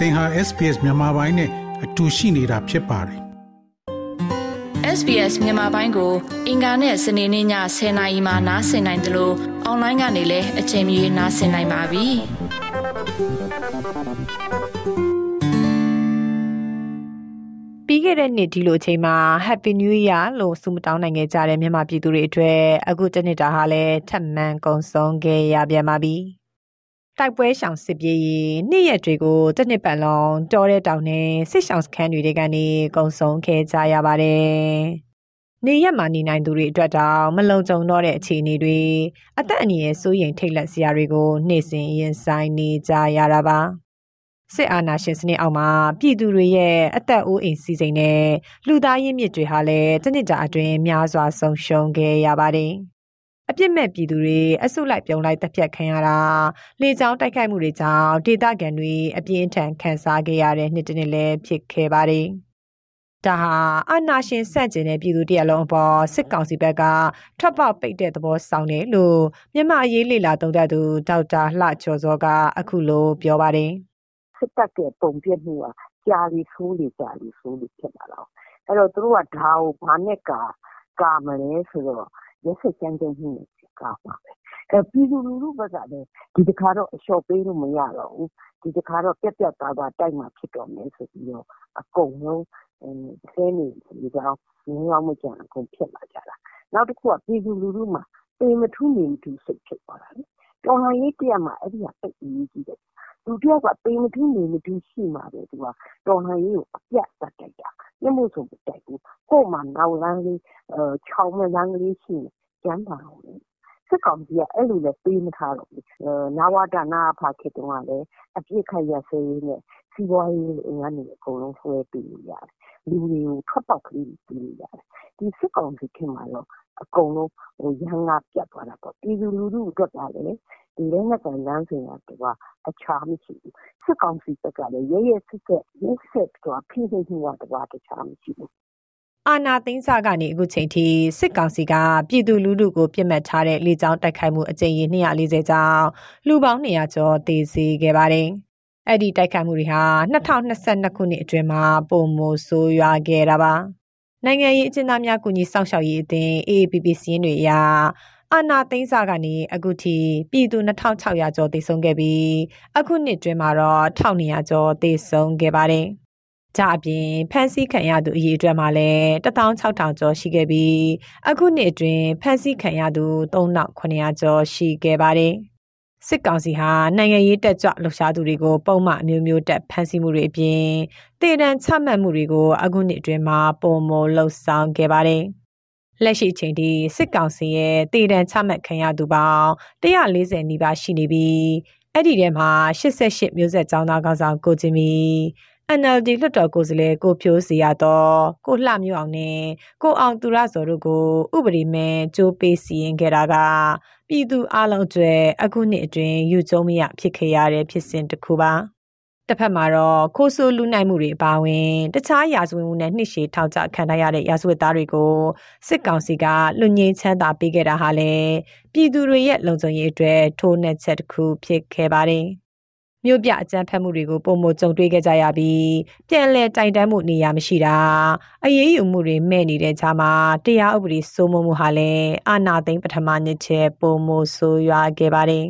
သင်ဟာ SPS မြန်မာပိုင်းနဲ့အတူရှိနေတာဖြစ်ပါတယ် SBS မြန်မာပိုင်းကို အင်ကာနဲ့စနေနေ့ည10:00နာရီမှနားဆင်နိုင်တယ်လို့အွန်လိုင်းကနေလည်းအချိန်မီနားဆင်နိုင်ပါပြီ။ပြီးခဲ့တဲ့နှစ်ဒီလိုအချိန်မှာ Happy New Year လို့ဆုမတောင်းနိုင်ခဲ့ကြတဲ့မြန်မာပြည်သူတွေအတွက်အခုတစ်နှစ်တာဟာလည်းထပ်မံကုန်ဆုံးခဲ့ရပြန်ပါပြီ။ တိုက်ပွဲရှောင်စစ်ပြေးရေးနေ့ရက်တွေကိုတစ်နှစ်ပတ်လုံးတောတဲ့တောင်နဲ့စစ်ရှောင်စခန်းတွေကနေကုံဆုံးခဲ့ကြရပါတယ်။နေရက်မှာနေနိုင်သူတွေအတွက်တောင်မလုံခြုံတော့တဲ့အခြေအနေတွေအသက်အန္တရာယ်စိုးရိမ်ထိတ်လန့်စရာတွေကိုနေ့စဉ်ရင်ဆိုင်နေကြရတာပါ။စစ်အာဏာရှင်စနစ်အောက်မှာပြည်သူတွေရဲ့အသက်အိုးအိမ်စီစဉ်တဲ့လူသားရင်းမြစ်တွေဟာလည်းတနစ်တာအတွင်းများစွာဆုံးရှုံးခဲ့ရပါတယ်။ အပြစ်မဲ့ပြည်သူတွေအစုလိုက်ပြုံလိုက်တပ်ဖြတ်ခံရတာလေကြောင်းတိုက်ခိုက်မှုတွေကြောင့်ဒေသခံတွေအပြင်းထန်ခံစားခဲ့ရတဲ့နှစ်တစ်နှစ်လည်းဖြစ်ခဲ့ပါတယ်။ဒါဟာအာနာရှင်ဆန့်ကျင်တဲ့ပြည်သူတရလုံးအပေါ်စစ်ကောင်စီဘက်ကထွက်ပေါက်ပိတ်တဲ့သဘောဆောင်တယ်လို့မြန်မာအရေးလေလာသုံးသပ်သူဒေါက်တာလှကျော်စောကအခုလိုပြောပါတယ်။စစ်တပ်ရဲ့ပုံပြမှုကကြာလီဆိုးလေကြာလီဆိုးလေဖြစ်လာတော့အဲ့တော့သူတို့ကဒါကိုဘာနဲ့ကာကာမလဲဆိုတော့ ရက်စက်ကြမ်းကြုတ်မှုနဲ့ကာမှာပဲအဲပြည်သူလူထုဘက်ကလည်းဒီတခါတော့အလျှော့ပေးလို့မရတော့ဘူးဒီတခါတော့ပြက်ပြက်သားသားတိုက်မှာဖြစ်တော့မယ်ဆိုပြီးတော့အကုန်လုံးအဲဆဲနေဒီကောင်ငင်းအောင်မကြံအကုန်ဖြစ်လာကြတာနောက်တစ်ခုကပြည်သူလူထုမှာပေမထူးနေမထူးစိတ်ဖြစ်သွားတာလေတော်လှန်ရေးတရားမှာအဲ့ဒီကတိတ်အရေးကြီးတယ် လူတယောက်ကပေမထူးနေမထူးရှိမှာပဲ သူက တော်လှန်ရေးကို အပြတ်တတ်တိုက်တာမျက်မှောက်ဆုံးမတိုက်ဘူး ကို့မှာ နောက်လမ်းလေးအဲချောင်းမလမ်းကလေးရှိနေကျန်းပါအောင်လေစစ်ကောင်စီက အဲ့လိုလည်း ပေးမထားတော့ဘူး။နဝတ၊နအဖ ခေတ်တုန်းကလည်း အပစ်အခတ်ရပ်စဲရေးနဲ့ စီးပွားရေးလုပ်ငန်းတွေအကုန်လုံးဆွဲပေးလို့ရတယ်။ လူတွေကို ထွက်ပေါက်ကလေးတွေ ပေးလို့ရတယ်။ဒီစစ်ကောင်စီခေတ်မှာတော့ အကုန်လုံးရန်ငါပြတ်သွားတာပေါ့။ပြည်သူလူထုအတွက်ကလည်း ဒီလက်နက်ကိုင်လမ်းစဉ်ကအခြားမရှိဘူး။စစ်ကောင်စီဘက်ကလည်း ရက်ရက်စက်စက် ရက်စက်စွာဖိနှိပ်မှုကတခြားမရှိဘူး အာနာသိန်းစာကနေ အခုချိန်ထိ စစ်ကောင်စီက ပြည်သူလူထုကိုပြစ်မှတ်ထားတဲ့ လေကြောင်းတိုက်ခိုက်မှု အကြိမ်ရေ240ကျောင်းလူပေါင်း200ကျော် သေစေခဲ့ပါတယ်။ အဲ့ဒီတိုက်ခိုက်မှုတွေဟာ2022ခုနှစ်အတွင်းမှာပုံမိုဆိုးရွားခဲ့တာပါ။နိုင်ငံရေးအကျဉ်းသားများကူညီစောင့်ရှောက်ရေးအသင်း AAPP စီးရင်တွေအရအာနာသိန်းစာကနေအခုထိပြည်သူ2600ကျော်သေဆုံးခဲ့ပြီးအခုနှစ်အတွင်းမှာတော့1200ကျော်သေဆုံးခဲ့ပါတယ်။ကြအပြင်ဖန်ဆီးခံရသူအရေအတွက်မှာလည်း16000ကျော်ရှိခဲ့ပြီးအခုနှစ်အတွင်းဖန်ဆီးခံရသူ3900ကျော်ရှိခဲ့ပါတယ်။ စစ်ကောင်စီဟာနိုင်ငံရေးတက်ကြွလှုပ်ရှားသူတွေကိုပုံမှန်အမျိုးမျိုးတက်ဖမ်းဆီးမှုတွေအပြင်တည်တံချမှတ်မှုတွေကိုအခုနှစ်အတွင်းမှာပုံမလှုပ်ဆောင်ခဲ့ပါတယ်။လက်ရှိချိန်ထိစစ်ကောင်စီရဲ့တည်တံချမှတ်ခံရသူပေါင်း140နီးပါးရှိနေပြီးအဲ့ဒီထဲမှာ88မျိုးဆက်ចောင်းသားကောင်းဆောင်ကိုချင်းမီ NLD လွှတ်တော်ကိုယ်စားလှယ်ကိုဖြိုးစီရတော့ကိုလှမျိုးအောင်နဲ့ကိုအောင်သူရဇော်တို့ကိုဥပဒေမဲ့ကြိုးပေးစီရင်ခဲ့တာကပြည်သူအလုံးကျွဲအခုနှစ်အတွင်းယူကျုံမရဖြစ်ခဲ့ရတဲ့ဖြစ်စဉ်တစ်ခုပါတစ်ဖက်မှာတော့ခိုးဆိုးလူနိုင်မှုတွေအပါအဝင်တခြားရာဇဝတ်မှုနဲ့နှိရှေထောင်ချခံရတဲ့ရာဇဝတ်သားတွေကိုစစ်ကောင်စီကလူငင်းချမ်းသာပေးခဲ့တာဟာလည်းပြည်သူတွေရဲ့လုံခြုံရေးအတွက်ထိုးနှက်ချက်တစ်ခုဖြစ်ခဲ့ပါတယ်။ မြို့ပြအကြမ်းဖက်မှုတွေကိုပုံမကြုံတွေ့ခဲ့ကြရပြီးပြန်လည်တိုင်တန်းမှုနေရာမရှိတာအရေးယူမှုတွေမဲ့နေတဲ့ခြားမှာတရားဥပဒေစိုးမိုးမှုဟာလည်းအာဏာသိမ်းပထမနှစ်ချက်ပုံမဆိုးရွားခဲ့ပါတယ်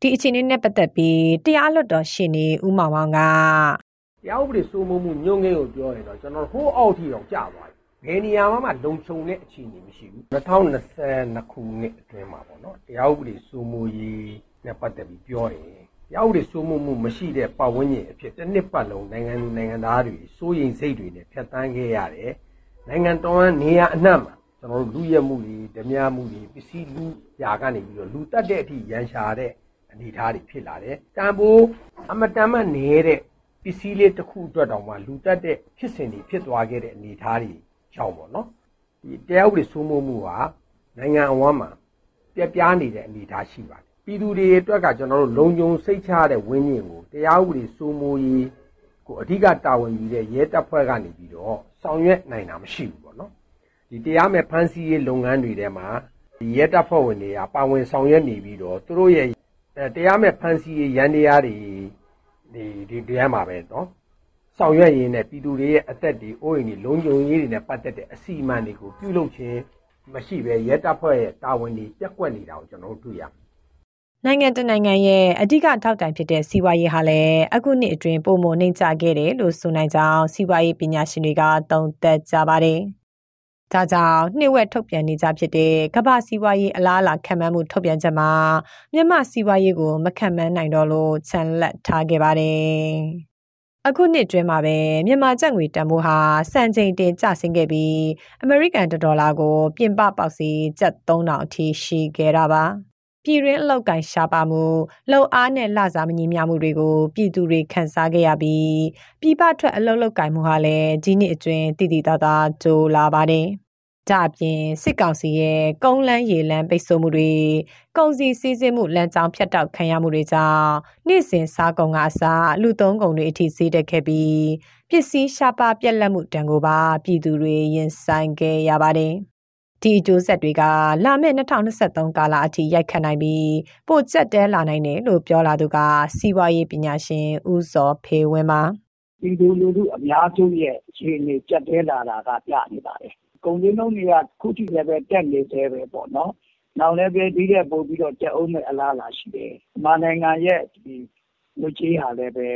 ဒီအခြေအနေနဲ့ပတ်သက်ပြီးတရားလွတ်တော်ရှင်နေဦးမောင်မောင်ကတရားဥပဒေစိုးမိုးမှုညွှန်ငင်းကိုပြောရင်တော့ကျွန်တော်ဟိုးအောက်ထိတော့ကြာသွားပြီဘယ်နေရာမှမလုံခြုံတဲ့အခြေအနေမရှိဘူး2022ခုနှစ်အတွင်းမှာပေါ့နော်တရားဥပဒေစိုးမိုးရေးနဲ့ပတ်သက်ပြီးပြောရင်တ ရားဥပဒေစိုးမိုးမှုမရှိတဲ့ပတ်ဝန်းကျင်အဖြစ်တစ်နှစ်ပတ်လုံးနိုင်ငံသူနိုင်ငံသားတွေစိုးရိမ်စိတ်တွေနဲ့ဖြတ်သန်းခဲ့ရတယ်။နိုင်ငံတော်နေရာအနှံ့မှာကျွန်တော်တို့လူရဲမှုတွေဓမြမှုတွေပစ္စည်းလူရာကနေပြီးတော့လူတက်တဲ့အထိရန်ရှာတဲ့အနေအထားတွေဖြစ်လာတယ်။တန်ဖိုးအမတန်မှနေတဲ့ပစ္စည်းလေးတစ်ခုအတွက်တောင်မှလူတက်တဲ့ဖြစ်စဉ်တွေဖြစ်သွားခဲ့တဲ့အနေအထားတွေကြောင့်ပေါ့နော်။ဒီတရားဥပဒေစိုးမိုးမှုဟာနိုင်ငံအဝန်းမှာပြပြားနေတဲ့အနေအထားရှိပါတယ် ပြည်သူတွေအတွက်ကကျွန်တော်တို့လုံခြုံစိတ်ချတဲ့ဝင်းမြင့်ကိုတရားဥပဒေစိုးမိုးရေးကိုအဓိကတာဝန်ယူတဲ့ရဲတပ်ဖွဲ့ကနေပြီးတော့ဆောင်ရွက်နိုင်တာမရှိဘူးပေါ့နော်ဒီတရားမဲ့ဖမ်းဆီးရေးလုပ်ငန်းတွေထဲမှာဒီရဲတပ်ဖွဲ့ဝင်တွေကပါဝင်ဆောင်ရွက်နေပြီးတော့သူတို့ရဲ့တရားမဲ့ဖမ်းဆီးရေးရန်တရားတွေဒီဒီတရားမှာပဲနော်ဆောင်ရွက်ရင်းနဲ့ပြည်သူတွေရဲ့အသက်တွေအိုးအိမ်တွေလုံခြုံရေးတွေနဲ့ပတ်သက်တဲ့အစီအမံတွေကိုပြုလုပ်ခြင်းမရှိပဲရဲတပ်ဖွဲ့ရဲ့တာဝန်တွေပြက်ကွက်နေတာကိုကျွန်တော်တို့တွေ့ရမယ် နိုင်ငံတနိုင်ငံရဲ့အဓိကထောက်တိုင်ဖြစ်တဲ့စီးပွားရေးဟာလည်းအခုနှစ်အတွင်းပုံမနှိမ့်ချခဲ့တယ်လို့ဆိုနိုင်ကြောင်းစီးပွားရေးပညာရှင်တွေကသုံးသပ်ကြပါတယ်။ဒါကြောင့်နှစ်ဝက်ထုတ်ပြန်နေကြဖြစ်တဲ့ကမ္ဘာစီးပွားရေးအလားအလာခံမှန်းမှုထုတ်ပြန်ချက်မှာမြန်မာစီးပွားရေးကိုမခံမှန်းနိုင်တော့လို့ခြံလက်ထားခဲ့ပါတယ်။အခုနှစ်တွင်းမှာပဲမြန်မာကျပ်ငွေတန်ဖိုးဟာစံချိန်တင်ကျဆင်းခဲ့ပြီးအမေရိကန်ဒေါ်လာကို ပြင်ပပေါက်စီကျပ်3000အထိရှိခဲ့တာပါ ပြည်ရင်းအလောက်ကင်ရှားပါမှုလှုပ်အားနဲ့လစားမညီမျှမှုတွေကိုပြည်သူတွေခံစားခဲ့ရပြီးပြည်ပထွက်အလုပ်လုပ်ကင်မှုဟာလည်းဒီနှစ်အတွင်းတည်တည်သားသားကျိုးလာပါတယ်။ဒါအပြင်စစ်ကောင်စီရဲ့ကုန်းလန်းရေလန်းပိတ်ဆို့မှုတွေကုန်စည်စည်းစိမ်မှုလမ်းကြောင်းဖြတ်တောက်ခံရမှုတွေကြောင့်နေ့စဉ်စားကုန်ကအစားလူသုံးကုန်တွေအထိဈေးတက်ခဲ့ပြီးပစ္စည်းရှားပါပြက်လက်မှုတန်ကိုပါပြည်သူတွေရင်ဆိုင်ခဲ့ရပါတယ်။ ဒီအကျိုးဆက်တွေကလာမယ့်2023ကာလအထိရိုက်ခတ်နိုင်ပြီးပိုကျက်တဲလာနိုင်တယ်လို့ပြောလာသူကစီးပွားရေးပညာရှင်ဦးစောဖေဝင်းပါဒီလူလူလူအများစုရဲ့အခြေအနေကျက်တဲလာတာကပြနေပါတယ်။ကုန်စည်နှုန်းတွေကခုထိလည်းပဲတက်နေသေးပဲပေါ့နော်။နောက်လည်းပဲဒီတဲ့ပို့ပြီးတော့ကျအောင်မဲ့အလားအလာရှိတယ်။မြန်မာနိုင်ငံရဲ့ဒီလူကြီးဟာလည်းပဲ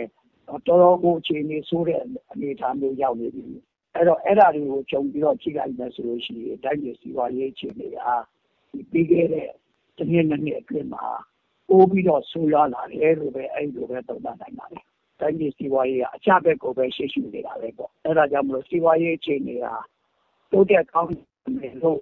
တော်တော်ကိုအခြေအနေဆိုးတဲ့အနေအထားမျိုးရောက်နေပြီ အဲ့တော့အဲ့ဒါတွေကိုခြုံပြီးတော့ကြည့်လိုက်မယ်ဆိုလို့ရှိရင်တိုင်းပြည်စီးပွားရေးအခြေအနေဟာပြီးခဲ့တဲ့တစ်နှစ်နှစ်နှစ်အတွင်းမှာပိုပြီးတော့ဆိုးရွားလာတယ်လို့ပဲအဲ့လိုပဲသုံးသပ်နိုင်ပါတယ်။တိုင်းပြည်စီးပွားရေးကအချဘက်ကိုပဲရှေ့ရှုနေတာပဲပေါ့။အဲ့ဒါကြောင့်မလို့စီးပွားရေးအခြေအနေဟာတိုးတက်ကောင်းတယ်လို့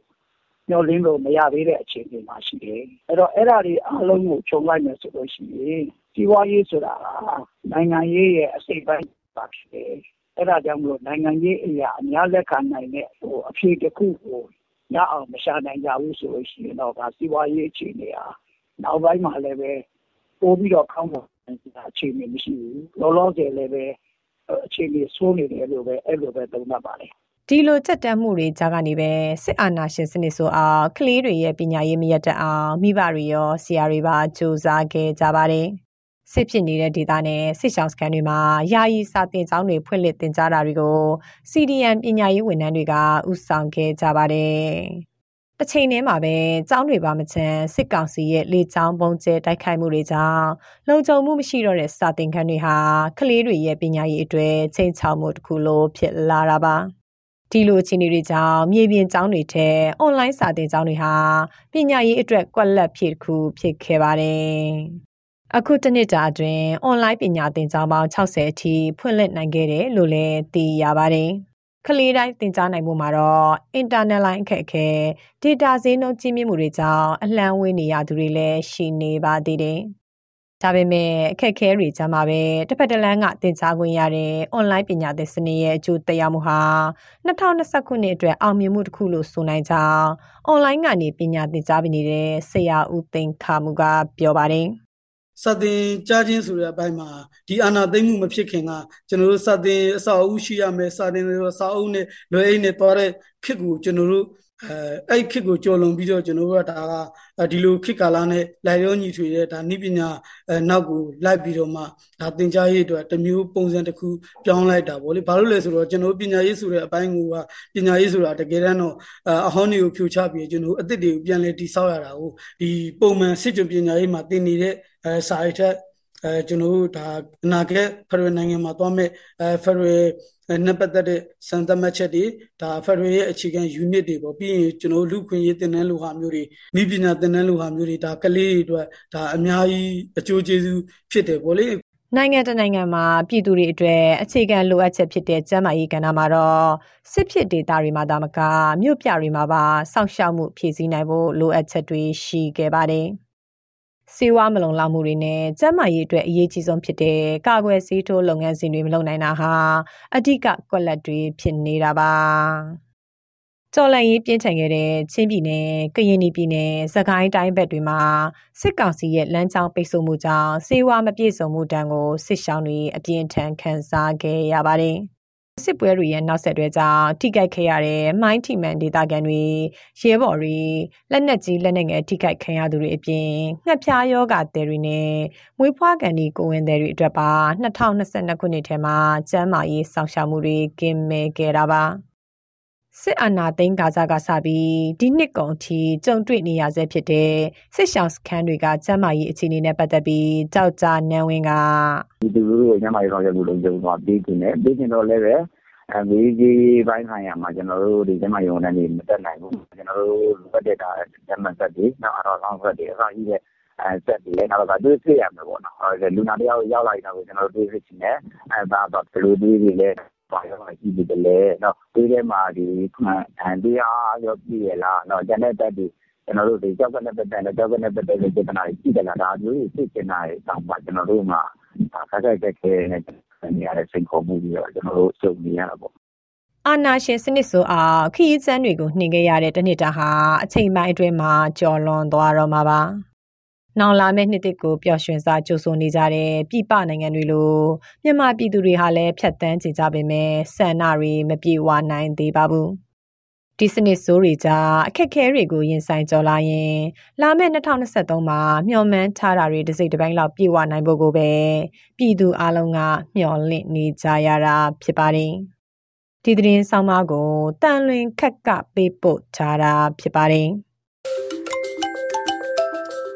မျှော်လင့်လို့မရသေးတဲ့အခြေအနေမှာရှိတယ်။အဲ့တော့အဲ့ဒါတွေအားလုံးကိုခြုံလိုက်မယ်ဆိုလို့ရှိရင်စီးပွားရေးဆိုတာကနိုင်ငံရေးရဲ့အစိတ်ပိုင်းပါဖြစ်တယ် အဲဒါကြောင့်မို့နိုင်ငံရေးအရာအများလက်ခံနိုင်တဲ့အဖြေတခုကိုရအောင်မရှာနိုင်ကြဘူးဆိုလို့ရှိရင်တော့စီးပွားရေးအခြေအနေဟာနောက်ပိုင်းမှာလည်းပဲပိုပြီးတော့ကောင်းတဲ့အခြေအနေမရှိဘူး။လောလောဆယ်လည်းပဲအခြေအနေဆိုးနေတယ်လို့ပဲအဲ့လိုပဲသုံးသပ်ပါတယ်။ဒီလိုချက်တမ်းမှုတွေကြားကနေပဲစစ်အာဏာရှင်စနစ်ဆိုအောင်ကလေးတွေရဲ့ပညာရေးမရတတ်အောင်မိဘတွေရောဆရာတွေပါစူးစမ်းခဲ့ကြပါတယ်။ စစ်ဖြစ်နေတဲ့ဒေသနဲ့စစ်ရှောင်းစခန်းတွေမှာယာယီစာတင်ကျောင်းတွေဖွင့်လှစ်တင်ကြားတာတွေကို CDN ပညာရေးဝန်ထမ်းတွေကဥဆောင်ခဲ့ကြပါတယ်။တစ်ချိန်တည်းမှာပဲကျောင်းတွေပါမချမ်းစစ်ကောင်စီရဲ့လေကြောင်းပုံကျဲတိုက်ခိုက်မှုတွေကြောင့်လုံခြုံမှုမရှိတော့တဲ့စာတင်ခန်းတွေဟာကလေးတွေရဲ့ပညာရေးအတွက်ချိန်ချောက်မှုတစ်ခုလိုဖြစ်လာတာပါ။ဒီလိုအခြေအနေတွေကြောင့်မြေပြင်ကျောင်းတွေထဲအွန်လိုင်းစာသင်ကျောင်းတွေဟာပညာရေးအတွက်ကွက်လက်ဖြစ်တစ်ခုဖြစ်ခဲ့ပါတယ် အခုတစ်နှစ်ကြာအတွင်း အွန်လိုင်းပညာသင်ကြားပေါင်း 60 အထိ ဖွင့်လှစ်နိုင်ခဲ့တယ်လို့လည်း သိရပါတယ်။ကလေးတိုင်းသင်ကြားနိုင်မှုမှာတော့ internet line အခက်အခဲ data ဈေးနှုန်းကြီးမြင့်မှုတွေကြောင့် အလှမ်းဝေးနေရသူတွေလည်း ရှိနေပါသေးတယ်။ဒါပေမဲ့ အခက်အခဲတွေကြားမှာပဲတစ်ဖက်တစ်လမ်းက သင်ကြားခွင့်ရတဲ့ online ပညာသင်စနစ်ရဲ့ အကျိုးသက်ရောက်မှုဟာ2020ခုနှစ်အတွက် အောင်မြင်မှုတစ်ခုလို့ ဆိုနိုင်ကြောင်း online ကနေ ပညာသင်ကြားပေးနေတဲ့ ဆရာဦးသိန်းခါမူက ပြောပါတယ်။ စတင်ကြားချင်းဆိုတဲ့အပိုင်းမှာဒီအာနာသိမ့်မှုမဖြစ်ခင်ကကျွန်တော်တို့စတင်အစာအုပ်ရှိရမယ်စတင်ဆိုစာအုပ်နဲ့လွယ်အိတ်နဲ့သွားတဲ့ခစ်ကိုကျွန်တော်တို့အဲအဲ့ခစ်ကိုကြော်လွန်ပြီးတော့ကျွန်တော်တို့ကဒါကဒီလိုခစ်ကာလာနဲ့လိုက်ရောညီထွေတဲ့ဒါနိပညာအဲနောက်ကိုလိုက်ပြီးတော့မှဒါသင်ကြားရေးအတွက်တမျိုးပုံစံတစ်ခုပြောင်းလိုက်တာဗောလေဘာလို့လဲဆိုတော့ကျွန်တော်ပညာရေးဆိုတဲ့အပိုင်းကပညာရေးဆိုတာတကယ်တမ်းတော့အဟောင်းတွေကိုဖြိုချပြီးကျွန်တော်အစ်စ်တွေကိုပြန်လဲတိဆောက်ရတာကိုဒီပုံမှန်စစ်ကြပညာရေးမှာသင်နေတဲ့ အဲစာရိုက်ထက်အဲကျွန်တော်တို့ဒါအနာဂတ်ဖရယ်နိုင်ငံမှာသွားမဲ့အဲဖရယ်နဲ့ပတ်သက်တဲ့စံသတ်မှတ်ချက်တွေဒါဖရယ်ရဲ့အခြေခံ unit တွေပေါ့ပြီးရင်ကျွန်တော်လူခွင့်ရေးတင်နန်းလိုဟာမျိုးတွေမိပညာတင်နန်းလိုဟာမျိုးတွေဒါကလေးတွေအတွက်ဒါအများကြီးအကျိုးကျေးဇူးဖြစ်တယ်ပေါ့လေနိုင်ငံတနိုင်ငံမှာပြည်သူတွေအတွက်အခြေခံလိုအပ်ချက်ဖြစ်တဲ့ကျန်းမာရေးကဏ္ဍမှာတော့စစ်ဖြစ်ဒေသတွေမှာဒါမကမြို့ပြတွေမှာပါစောင့်ရှောက်မှုဖြည့်ဆည်းနိုင်ဖို့လိုအပ်ချက်တွေရှိခဲ့ပါတယ်။ စေဝါမလုံလောက်မှုတွေနဲ့ကျန်းမာရေးအတွက်အရေးကြီးဆုံးဖြစ်တဲ့ကာကွယ်ဆေးထိုးလုပ်ငန်းစဉ်တွေမလုပ်နိုင်တာဟာအဓိကကွက်လက်တွေဖြစ်နေတာပါကြော်လန်ရေးပြင်းထန်ခဲ့တဲ့ချင်းပြည်နယ်၊ကရင်ပြည်နယ်၊စကိုင်းတိုင်းဘက်တွေမှာစစ်ကောင်စီရဲ့လမ်းကြောင်းပိတ်ဆို့မှုကြောင့်စေဝါမပြည့်စုံမှုတန်ကိုစစ်ရှောင်းတွေအပြင်းထန်ခံစားခဲ့ရပါတယ်။ စစ်ပွဲတွေရဲ့နောက်ဆက်တွဲကြောင့် ထိခိုက်ခဲ့ရတဲ့ မိုင်းထီမန်ဒေသခံတွေ ရဲဘော်တွေ လက်နက်ကြီးလက်နက်ငယ် ထိခိုက်ခံရသူတွေအပြင် ငှက်ဖျားယောဂတဲ့တွေနဲ့ မွေးဖွားကန်ဒီကိုဝင်တဲ့တွေအတွက်ပါ2022ခုနှစ်ထဲမှာ ကျန်းမာရေးစောင့်ရှောက်မှုတွေ ကင်းမဲ့ခဲ့တာပါ စစ်အာဏာသိမ်းဂါဇာကစပြီးဒီနှစ်ကုန်ထိကြုံတွေ့နေရဆဲဖြစ်တဲ့စစ်ရှောင်းစခန်းတွေကကျန်းမာရေးအခြေအနေနဲ့ပတ်သက်ပြီးကြောက်ကြနန်းဝင်းကဒီသူတို့ရဲ့ကျန်းမာရေးဆောင်ရွက်မှုလုံးကျုံသွားပြီးကျင်တယ်ပြီးကျင်တော့လည်းပဲအဲမေးကြီးပိုင်းဆိုင်ရာမှာကျွန်တော်တို့ဒီကျန်းမာရေးဝန်ထမ်းတွေမတက်နိုင်ဘူးကျွန်တော်တို့လိုအပ်တဲ့ဒါကျန်းမာဆက်တွေနောက်အတော့ဆောင်ဆက်တွေအစကြီးတဲ့အဲဆက်တွေလည်းနောက်ကတွေးစစ်ရမှာပေါ့နော်အဲလူနာတယောက်ရောက်လာရင်တော့ကျွန်တော်တို့တွေးစစ်ချင်တယ်အဲဒါတော့ဘယ်လိုတွေးတွေလဲ ပါရမှာရှိတယ်လေနော်တွေးထဲမှာဒီအန်တရားရောပြည့်ရလားနော်ကျန်တဲ့တက်တွေကျွန်တော်တို့ဒီကြောက်ကနဲ့ပတ်သက်တဲ့ကြောက်ကနဲ့ပတ်သက်တဲ့စေတနာကြီးတယ်လားဒါမျိုးစစ်ချင်တာတောင်ပါကျွန်တော်တို့မှာခက်ခက်ခက်ခဲနဲ့နေရတဲ့စိန်ခေါ်မှုတွေတော့ကျွန်တော်တို့စုံနေရတာပေါ့အာနာရှင်စနစ်ဆိုအောင်ခရီးစန်းတွေကိုနှင်ခဲ့ရတဲ့တနှစ်တာဟာအချိန်ပိုင်းအတွင်းမှာကြော်လွန်သွားတော့မှာပါ။ နောင်လာမယ့်နှစ်သစ်ကိုပျော်ရွှင်စွာကြိုဆိုနေကြတဲ့ပြည်ပနိုင်ငံတွေလိုမြန်မာပြည်သူတွေဟာလည်းဖြတ်တန်းကြကြပေမဲ့ဆန္ဒတွေမပြေဝနိုင်သေးပါဘူးဒီစနစ်ဆိုးတွေကြားအခက်ခဲတွေကိုရင်ဆိုင်ကြော်လာရင်လာမယ့်2023မှာမျှော်မှန်းထားတာတွေတစ်စိတ်တစ်ပိုင်းလောက်ပြေဝနိုင်ဖို့ကိုပဲပြည်သူအလုံးကမျှော်လင့်နေကြရတာဖြစ်ပါတယ်ဒီသတင်းဆောင်မကိုတန်လွင်ခက်ကပေးပို့ထားတာဖြစ်ပါတယ်